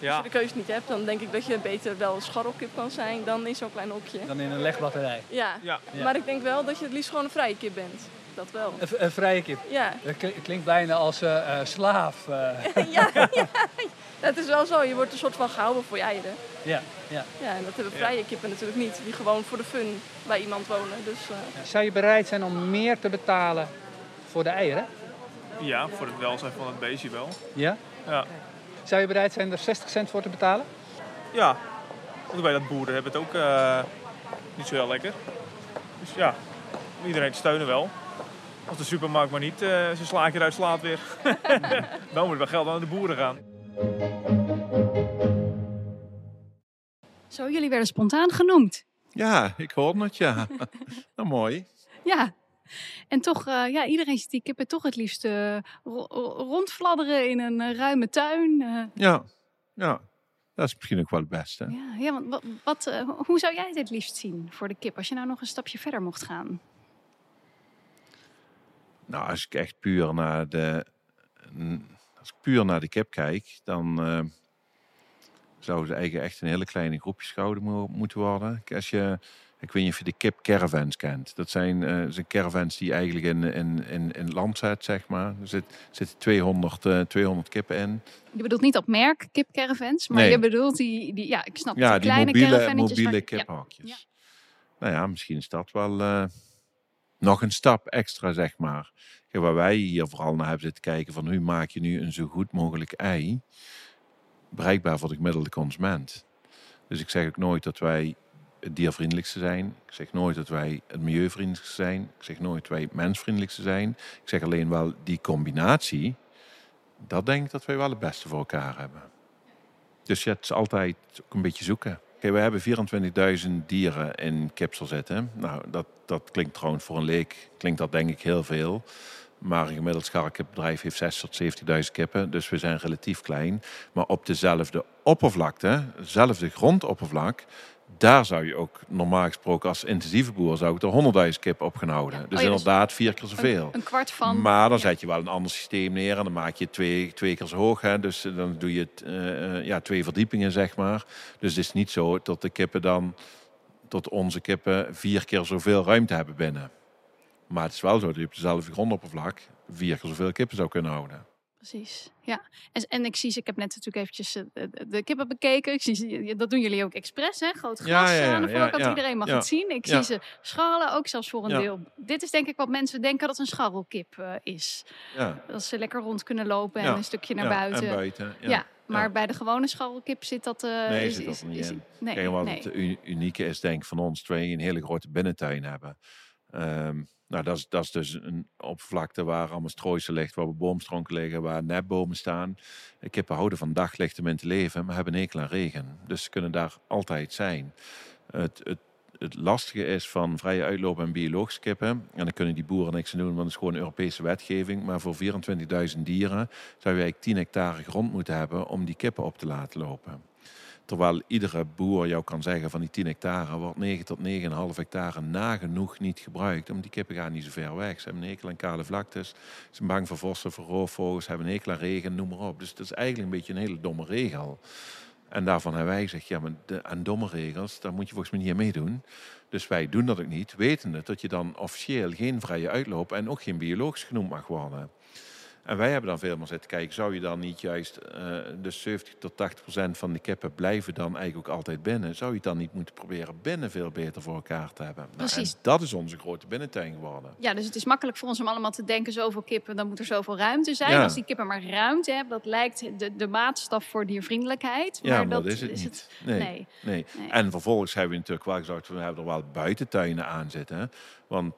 als je de keuze niet hebt, dan denk ik dat je beter wel een scharrelkip kan zijn dan in zo'n klein hokje.
Dan in een legbatterij.
Ja.
Ja.
Ja.
maar ik denk wel dat je het liefst gewoon een vrije kip bent. Dat wel.
Een, vrije kip.
Ja.
Dat kli- klinkt bijna als eh, eh, slaaf. eh.
ja, ja. Het is wel zo, je wordt een soort van gehouden voor je eieren.
ja, ja.
Ja, en dat hebben vrije kippen natuurlijk niet. Die gewoon voor de fun bij iemand wonen. Dus eh,
Zou je bereid zijn om meer te betalen voor de eieren?
Ja, voor het welzijn van het beestje wel.
Ja?
Ja.
Zou je bereid zijn er 60 cent voor te betalen?
Ja, want bij dat boeren hebben het ook eh, niet zo heel lekker. Dus ja, iedereen te steunen wel. Als de supermarkt maar niet eh, zijn slaatje eruit slaat weer. dan moet er wel geld aan de boeren gaan.
Zo, jullie werden spontaan genoemd.
Ja, ik hoor het, ja. nou, mooi.
Ja. En toch, eh, ja, iedereen ziet die kippen toch het liefst ro- ro- rondfladderen in een ruime tuin. eh.
Ja, ja. Dat is misschien ook wel het beste.
ja, ja, want wat, wat, hoe zou jij het het liefst zien voor de kip als je nou nog een stapje verder mocht gaan?
Nou, als ik echt puur naar de, als ik puur naar de kip kijk, dan eh zouden ze eigenlijk echt in hele kleine groepjes gehouden mo- moeten worden. Als je, ik weet niet of je de kip caravans kent. Dat zijn, eh, zijn caravans die eigenlijk in, in, in, in land zet, zeg maar. Er zit, zitten 200, eh 200 kippen in.
Je bedoelt niet dat merk kipcaravans, maar
Nee.
je bedoelt die, die, ja, ik snap het,
Ja,
die
die
kleine
mobiele, mobiele
ja. Ja.
Nou ja, misschien is dat wel eh, nog een stap extra, zeg maar. Waar wij hier vooral naar hebben zitten kijken van hoe maak je nu een zo goed mogelijk ei bereikbaar voor de gemiddelde consument. Dus ik zeg ook nooit dat wij het diervriendelijkste zijn. Ik zeg nooit dat wij het milieuvriendelijkste zijn. Ik zeg nooit dat wij het mensvriendelijkste zijn. Ik zeg alleen wel die combinatie, dat denk ik dat wij wel het beste voor elkaar hebben. Dus ja, het altijd ook een beetje zoeken. Kijk, we hebben 24.000 dieren in kipsel zitten. Nou, dat, dat klinkt trouwens voor een leek, klinkt dat denk ik heel veel. Maar een gemiddeld scharrekipbedrijf heeft 6 tot 70.000 kippen. Dus we zijn relatief klein. Maar op dezelfde oppervlakte, hetzelfde grondoppervlak... daar zou je ook normaal gesproken als intensieve boer... zou ik er 100.000 kippen op gaan houden. Dus
Oh ja, dus
inderdaad vier keer zoveel.
Een, een kwart van.
Maar dan zet je wel een ander systeem neer en dan maak je twee, twee keer zo hoog. Hè? Dus eh, dan doe je eh, eh, ja, twee verdiepingen, zeg maar. Dus het is niet zo dat de kippen dan, tot onze kippen, vier keer zoveel ruimte hebben binnen. Maar het is wel zo dat je op dezelfde grondoppervlak vier keer zoveel kippen zou kunnen houden.
Precies, ja. En, en ik zie ze, ik heb net natuurlijk eventjes eh, de, de kippen bekeken. Ik zie ze, dat doen jullie ook expres, hè? Groot gras
Ja, ja, ja,
aan de voorkant.
ja,
Iedereen mag het zien. Ik zie ze scharrelen, ook zelfs voor een deel. Dit is denk ik wat mensen denken dat een scharrelkip eh, is.
Ja.
Dat ze lekker rond kunnen lopen en een stukje naar
ja,
buiten.
en buiten, ja,
maar
ja.
bij de gewone scharrelkip zit dat... eh,
nee,
is,
zit
is,
dat er niet
is-
in.
Nee,
Kijk, wat
nee.
het unieke is, denk ik, van ons twee, een hele grote binnentuin hebben. Ehm, Nou, dat is, dat is dus een oppervlakte waar allemaal strooisel ligt, waar boomstronken liggen, waar nepbomen staan. Kippen houden van daglicht om in te leven, maar hebben een hekel regen. Dus ze kunnen daar altijd zijn. Het, het, het lastige is van vrije uitloop en biologische kippen, en dan kunnen die boeren niks aan doen, want het is gewoon Europese wetgeving, maar voor 24.000 dieren zou je eigenlijk 10 hectare grond moeten hebben om die kippen op te laten lopen. Terwijl iedere boer jou kan zeggen van die 10 hectare wordt 9 tot 9,5 hectare nagenoeg niet gebruikt. Omdat die kippen gaan niet zo ver weg. Ze hebben een hekel aan kale vlaktes. Ze zijn bang voor vossen, voor roofvogels, hebben een hekel aan regen, noem maar op. Dus dat is eigenlijk een beetje een hele domme regel. En daarvan hebben wij gezegd, ja, maar aan domme regels, daar moet je volgens mij niet aan meedoen. Dus wij doen dat ook niet, wetende dat je dan officieel geen vrije uitloop en ook geen biologisch genoemd mag worden. En wij hebben dan veel meer zitten kijken, zou je dan niet juist uh, de 70 tot 80 procent van de kippen blijven dan eigenlijk ook altijd binnen? Zou je het dan niet moeten proberen binnen veel beter voor elkaar te hebben? Nou,
Precies.
en dat is onze grote binnentuin geworden.
Ja, dus het is makkelijk voor ons om allemaal te denken, zoveel kippen, dan moet er zoveel ruimte zijn.
Ja.
Als die kippen maar ruimte hebben, dat lijkt de, de maatstaf voor diervriendelijkheid.
Ja, maar dat, is het niet. Nee,
nee.
nee.
Nee.
En vervolgens hebben we natuurlijk wel gezegd, we hebben er wel buitentuinen aan zitten. hè. Want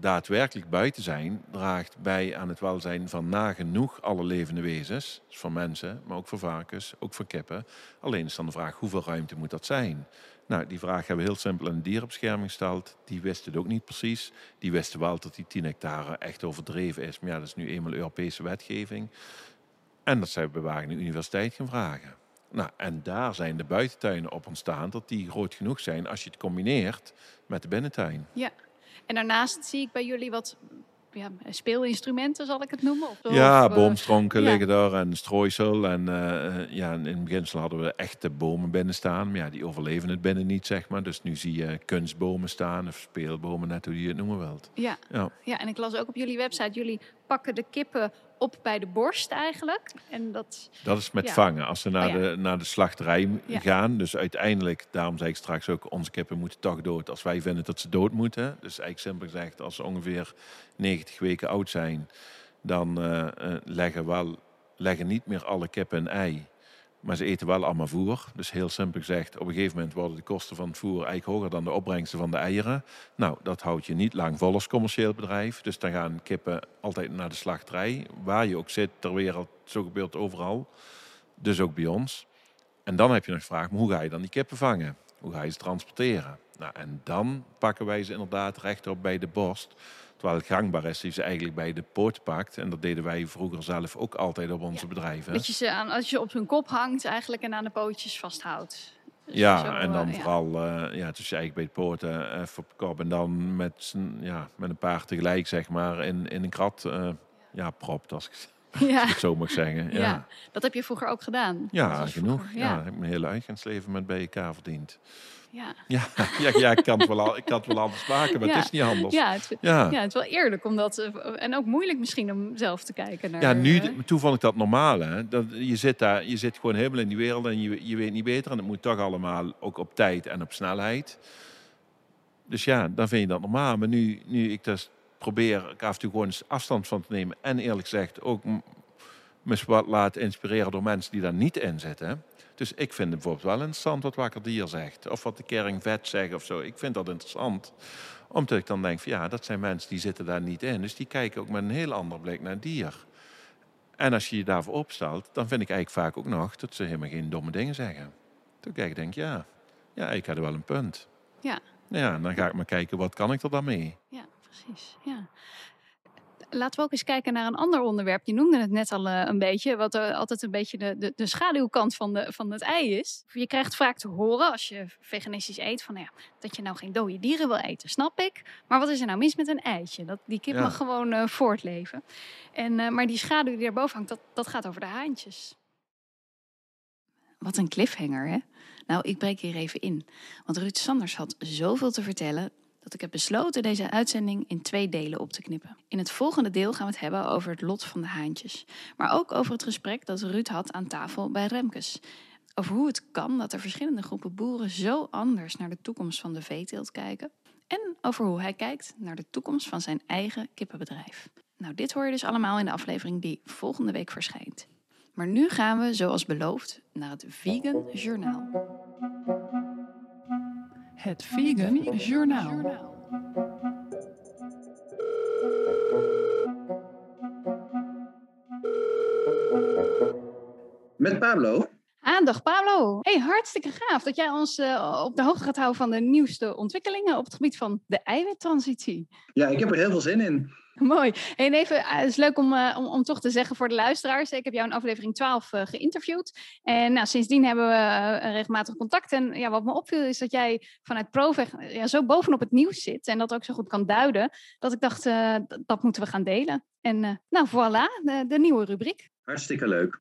daadwerkelijk buiten zijn draagt bij aan het welzijn van nagenoeg alle levende wezens. Dus voor mensen, maar ook voor varkens, ook voor kippen. Alleen is dan de vraag, hoeveel ruimte moet dat zijn? Nou, die vraag hebben we heel simpel aan de dierenbescherming gesteld. Die wisten het ook niet precies. Die wisten wel dat die 10 hectare echt overdreven is. Maar ja, dat is nu eenmaal Europese wetgeving. En dat zijn we bij Wageningen Universiteit gaan vragen. Nou, en daar zijn de buitentuinen op ontstaan dat die groot genoeg zijn als je het combineert met de binnentuin.
Ja. En daarnaast zie ik bij jullie wat ja, speelinstrumenten, zal ik het noemen? Of,
Ja,
of, eh,
boomstronken
ja.
liggen daar en strooisel. En eh, ja, in het beginsel hadden we echte bomen binnen staan. Maar ja, die overleven het binnen niet, zeg maar. Dus nu zie je kunstbomen staan of speelbomen, net hoe je het noemen wilt.
Ja.
Ja.
ja, en ik las ook op jullie website, jullie pakken de kippen op bij de borst eigenlijk. En dat,
Dat is met
Ja.
vangen. Als ze naar,
Oh ja.
de, naar de slachterij
Ja.
gaan. Dus uiteindelijk, daarom zei ik straks ook, onze kippen moeten toch dood als wij vinden dat ze dood moeten. Dus eigenlijk simpel gezegd, als ze ongeveer 90 weken oud zijn, dan eh, eh, leggen, wel, leggen niet meer alle kippen een ei. Maar ze eten wel allemaal voer. Dus heel simpel gezegd, op een gegeven moment worden de kosten van het voer eigenlijk hoger dan de opbrengsten van de eieren. Nou, dat houdt je niet lang vol als commercieel bedrijf. Dus dan gaan kippen altijd naar de slachterij. Waar je ook zit ter wereld, zo gebeurt overal. Dus ook bij ons. En dan heb je nog de vraag, hoe ga je dan die kippen vangen? Hoe ga je ze transporteren? Nou, en dan pakken wij ze inderdaad rechtop bij de borst. Terwijl het gangbaar is, die ze eigenlijk bij de poot pakt. En dat deden wij vroeger zelf ook altijd op onze bedrijven.
dat je ze aan, als je op hun kop hangt eigenlijk en aan de pootjes vasthoudt. Dus
Ja,
zo,
en dan
eh, ja.
vooral uh, ja, tussen eigenlijk bij de poorten, even op de kop en dan met, ja, met een paar tegelijk, zeg maar, in, in een krat eh, ja, propt, als ik, als
Ja.
ik het zo mag zeggen.
Ja.
Ja,
dat heb je vroeger ook gedaan.
ja, genoeg.
vroeger,
Ja. Ik heb mijn hele uitgaansleven met BK verdiend.
Ja.
Ja, ja, ja ik, kan het wel, ik kan het wel anders maken, maar
Ja.
het is niet anders.
Ja, het,
Ja.
ja. het is wel eerlijk om dat, eh, en ook moeilijk misschien om zelf te kijken naar.
Ja, nu, toen vond ik dat normaal. Hè? Dat, je, zit daar, je zit gewoon helemaal in die wereld en je, je weet niet beter. En het moet toch allemaal ook op tijd en op snelheid. Dus ja, dan vind je dat normaal. Maar nu, nu ik dus probeer ik af en toe gewoon eens afstand van te nemen. En eerlijk gezegd ook me wat laten inspireren door mensen die daar niet in zitten. Dus ik vind het bijvoorbeeld wel interessant wat Wakker Dier zegt. Of wat de Kering Vet zegt of zo. Ik vind dat interessant. Omdat ik dan denk van ja, dat zijn mensen die zitten daar niet in. Dus die kijken ook met een heel ander blik naar dier. En als je je daarvoor opstelt, dan vind ik eigenlijk vaak ook nog dat ze helemaal geen domme dingen zeggen. Toen kijk ik denk, ja, ja, ik had wel een punt.
Ja.
Ja, en dan ga ik maar kijken, wat kan ik er dan mee?
Ja, precies. Ja. Laten we ook eens kijken naar een ander onderwerp. Je noemde het net al eh, een beetje, wat altijd een beetje de, de, de schaduwkant van, de, van het ei is. Je krijgt vaak te horen als je veganistisch eet van nou ja, dat je nou geen dode dieren wil eten, snap ik. Maar wat is er nou mis met een eitje? Dat, die kip
Ja.
mag gewoon eh, voortleven. En, eh, maar die schaduw die daarboven hangt, dat, dat gaat over de haantjes. Wat een cliffhanger, hè? Nou, ik breek hier even in. Want Ruud Sanders had zoveel te vertellen dat ik heb besloten deze uitzending in twee delen op te knippen. In het volgende deel gaan we het hebben over het lot van de haantjes. Maar ook over het gesprek dat Ruud had aan tafel bij Remkes. Over hoe het kan dat er verschillende groepen boeren zo anders naar de toekomst van de veeteelt kijken. En over hoe hij kijkt naar de toekomst van zijn eigen kippenbedrijf. Nou, dit hoor je dus allemaal in de aflevering die volgende week verschijnt. Maar nu gaan we, zoals beloofd, naar het Vegan Journaal.
Het Vegan Journaal. Met Pablo.
Aandacht, Pablo. Hey, hartstikke gaaf dat jij ons eh, op de hoogte gaat houden van de nieuwste ontwikkelingen op het gebied van de eiwittransitie.
Ja, ik heb er heel veel zin in.
Mooi. En even, uh, het is leuk om, uh, om, om toch te zeggen voor de luisteraars. Ik heb jou in aflevering 12 uh, geïnterviewd. En nou, sindsdien hebben we regelmatig contact. En ja, wat me opviel is dat jij vanuit Proveg ja, zo bovenop het nieuws zit. En dat ook zo goed kan duiden. Dat ik dacht, dat moeten we gaan delen. En nou, voilà, de, de, nieuwe rubriek.
Hartstikke leuk.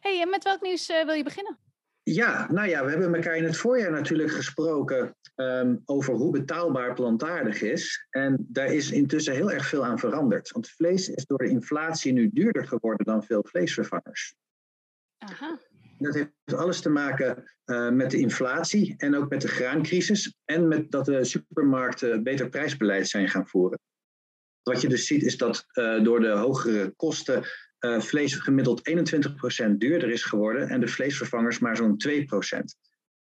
hey, en met welk nieuws wil je beginnen?
Ja, nou ja, we hebben elkaar in het voorjaar natuurlijk gesproken um, over hoe betaalbaar plantaardig is. En daar is intussen heel erg veel aan veranderd. Want vlees is door de inflatie nu duurder geworden dan veel vleesvervangers.
Aha.
Dat heeft alles te maken uh, met de inflatie en ook met de graancrisis. En met dat de supermarkten beter prijsbeleid zijn gaan voeren. Wat je dus ziet is dat uh, door de hogere kosten uh, vlees gemiddeld 21% duurder is geworden en de vleesvervangers maar zo'n 2%.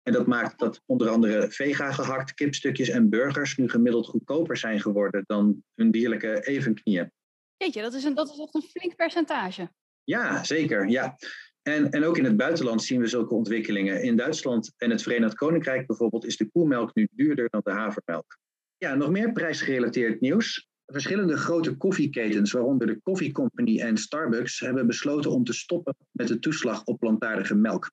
En dat maakt dat onder andere vega gehakt, kipstukjes en burgers nu gemiddeld goedkoper zijn geworden dan hun dierlijke evenknieën.
Jeetje, dat is, een, dat is echt een flink percentage.
Ja, zeker. Ja. En, en ook in het buitenland zien we zulke ontwikkelingen. In Duitsland en het Verenigd Koninkrijk bijvoorbeeld is de koemelk nu duurder dan de havermelk. Ja, nog meer prijsgerelateerd nieuws. Verschillende grote koffieketens, waaronder de Coffee Company en Starbucks, hebben besloten om te stoppen met de toeslag op plantaardige melk.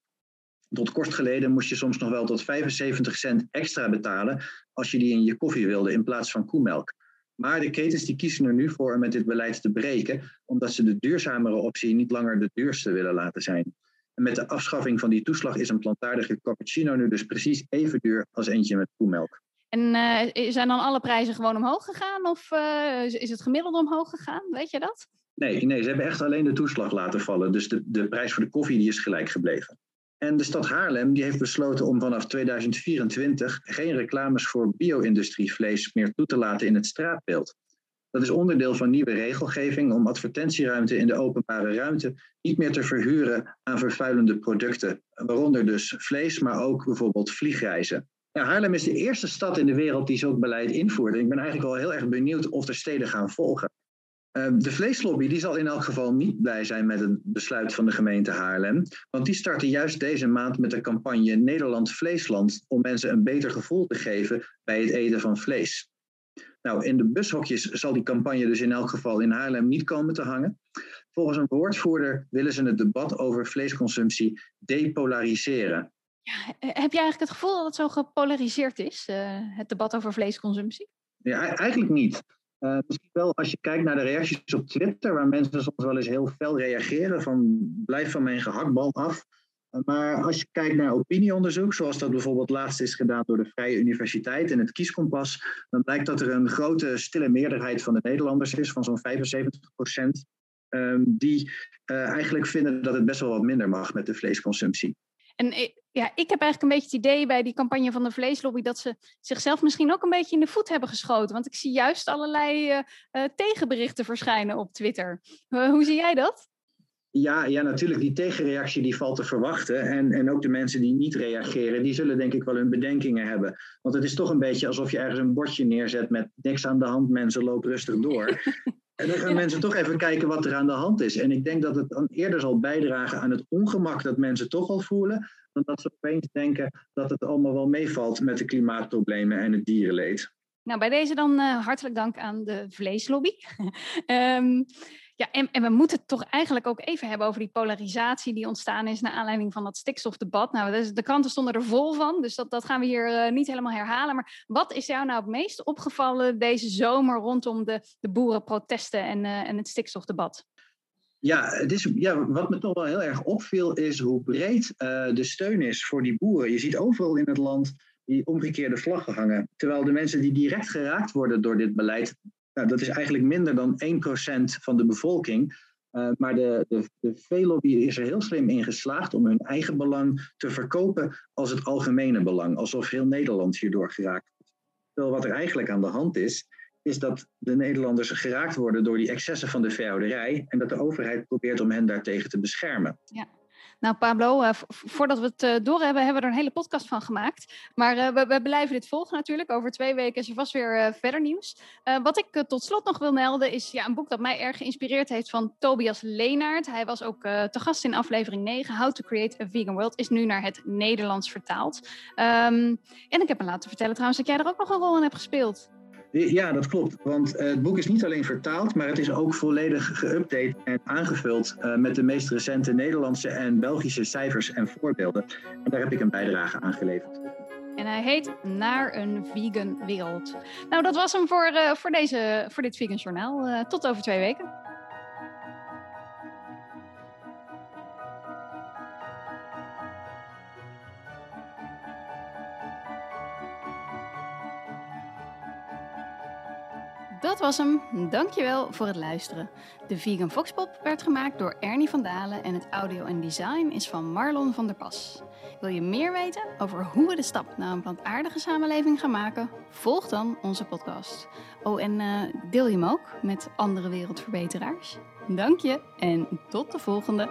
Tot kort geleden moest je soms nog wel tot 75 cent extra betalen als je die in je koffie wilde in plaats van koemelk. Maar de ketens die kiezen er nu voor om met dit beleid te breken, omdat ze de duurzamere optie niet langer de duurste willen laten zijn. En met de afschaffing van die toeslag is een plantaardige cappuccino nu dus precies even duur als eentje met koemelk.
En uh, zijn dan alle prijzen gewoon omhoog gegaan of uh, is het gemiddelde omhoog gegaan? Weet je dat?
Nee, nee, ze hebben echt alleen de toeslag laten vallen. Dus de, de prijs voor de koffie die is gelijk gebleven. En de stad Haarlem die heeft besloten om vanaf 2024 geen reclames voor bio-industrievlees meer toe te laten in het straatbeeld. Dat is onderdeel van nieuwe regelgeving om advertentieruimte in de openbare ruimte niet meer te verhuren aan vervuilende producten, waaronder dus vlees, maar ook bijvoorbeeld vliegreizen. Haarlem is de eerste stad in de wereld die zo'n beleid invoert. Ik ben eigenlijk wel heel erg benieuwd of er steden gaan volgen. Uh, de vleeslobby die zal in elk geval niet blij zijn met het besluit van de gemeente Haarlem. Want die starten juist deze maand met de campagne Nederland Vleesland om mensen een beter gevoel te geven bij het eten van vlees. Nou, in de bushokjes zal die campagne dus in elk geval in Haarlem niet komen te hangen. Volgens een woordvoerder willen ze het debat over vleesconsumptie depolariseren.
Ja, heb je eigenlijk het gevoel dat het zo gepolariseerd is, uh, het debat over vleesconsumptie?
Ja, eigenlijk niet. Uh, misschien wel als je kijkt naar de reacties op Twitter, waar mensen soms wel eens heel fel reageren van blijf van mijn gehaktbal af. Uh, maar als je kijkt naar opinieonderzoek, zoals dat bijvoorbeeld laatst is gedaan door de Vrije Universiteit en het Kieskompas, dan blijkt dat er een grote stille meerderheid van de Nederlanders is, van zo'n 75 procent, um, die eigenlijk vinden dat het best wel wat minder mag met de vleesconsumptie.
En ja, ik heb eigenlijk een beetje het idee bij die campagne van de vleeslobby dat ze zichzelf misschien ook een beetje in de voet hebben geschoten. Want ik zie juist allerlei uh, uh, tegenberichten verschijnen op Twitter. Uh, hoe zie jij dat?
Ja, ja, natuurlijk. Die tegenreactie die valt te verwachten. En, en ook de mensen die niet reageren, die zullen denk ik wel hun bedenkingen hebben. Want het is toch een beetje alsof je ergens een bordje neerzet met niks aan de hand, mensen lopen rustig door. En dan gaan ja. mensen toch even kijken wat er aan de hand is. En ik denk dat het dan eerder zal bijdragen aan het ongemak dat mensen toch al voelen, dan dat ze opeens denken dat het allemaal wel meevalt met de klimaatproblemen en het dierenleed.
Nou, bij deze dan uh, hartelijk dank aan de vleeslobby. um, ja, en, we moeten het toch eigenlijk ook even hebben over die polarisatie die ontstaan is naar aanleiding van dat stikstofdebat. Nou, de kranten stonden er vol van, dus dat, dat gaan we hier uh, niet helemaal herhalen. Maar wat is jou nou het meest opgevallen deze zomer rondom de, de boerenprotesten en, uh, en het stikstofdebat?
Ja, het is, ja, wat me toch wel heel erg opviel is hoe breed uh, de steun is voor die boeren. Je ziet overal in het land die omgekeerde vlaggen hangen. Terwijl de mensen die direct geraakt worden door dit beleid, nou, dat is eigenlijk minder dan 1% van de bevolking. Uh, maar de, de, de veelobby is er heel slim in geslaagd om hun eigen belang te verkopen als het algemene belang. Alsof heel Nederland hierdoor geraakt wordt. Terwijl wat er eigenlijk aan de hand is, is dat de Nederlanders geraakt worden door die excessen van de veehouderij en dat de overheid probeert om hen daartegen te beschermen.
Ja. Nou, Pablo, uh, voordat we het uh, door hebben, hebben we er een hele podcast van gemaakt. Maar uh, we, we, blijven dit volgen natuurlijk. Over twee weken is er vast weer verder nieuws. wat ik tot slot nog wil melden is ja, een boek dat mij erg geïnspireerd heeft van Tobias Leenaert. Hij was ook te gast in aflevering 9. How to Create a Vegan World is nu naar het Nederlands vertaald. Um, en ik heb me laten vertellen trouwens dat jij er ook nog een rol in hebt gespeeld.
Ja, dat klopt. Want uh, het boek is niet alleen vertaald, maar het is ook volledig geüpdate en aangevuld uh, met de meest recente Nederlandse en Belgische cijfers en voorbeelden. En daar heb ik een bijdrage aan geleverd.
En hij heet Naar een Vegan Wereld. Nou, dat was hem voor, uh, voor, deze, voor dit Vegan Journaal. tot over twee weken. Dat was hem. Dankjewel voor het luisteren. De Vegan Foxpop werd gemaakt door Ernie van Dalen en het audio en design is van Marlon van der Pas. Wil je meer weten over hoe we de stap naar een plantaardige samenleving gaan maken? Volg dan onze podcast. Oh, en uh, deel je hem ook met andere wereldverbeteraars. Dank je en tot de volgende.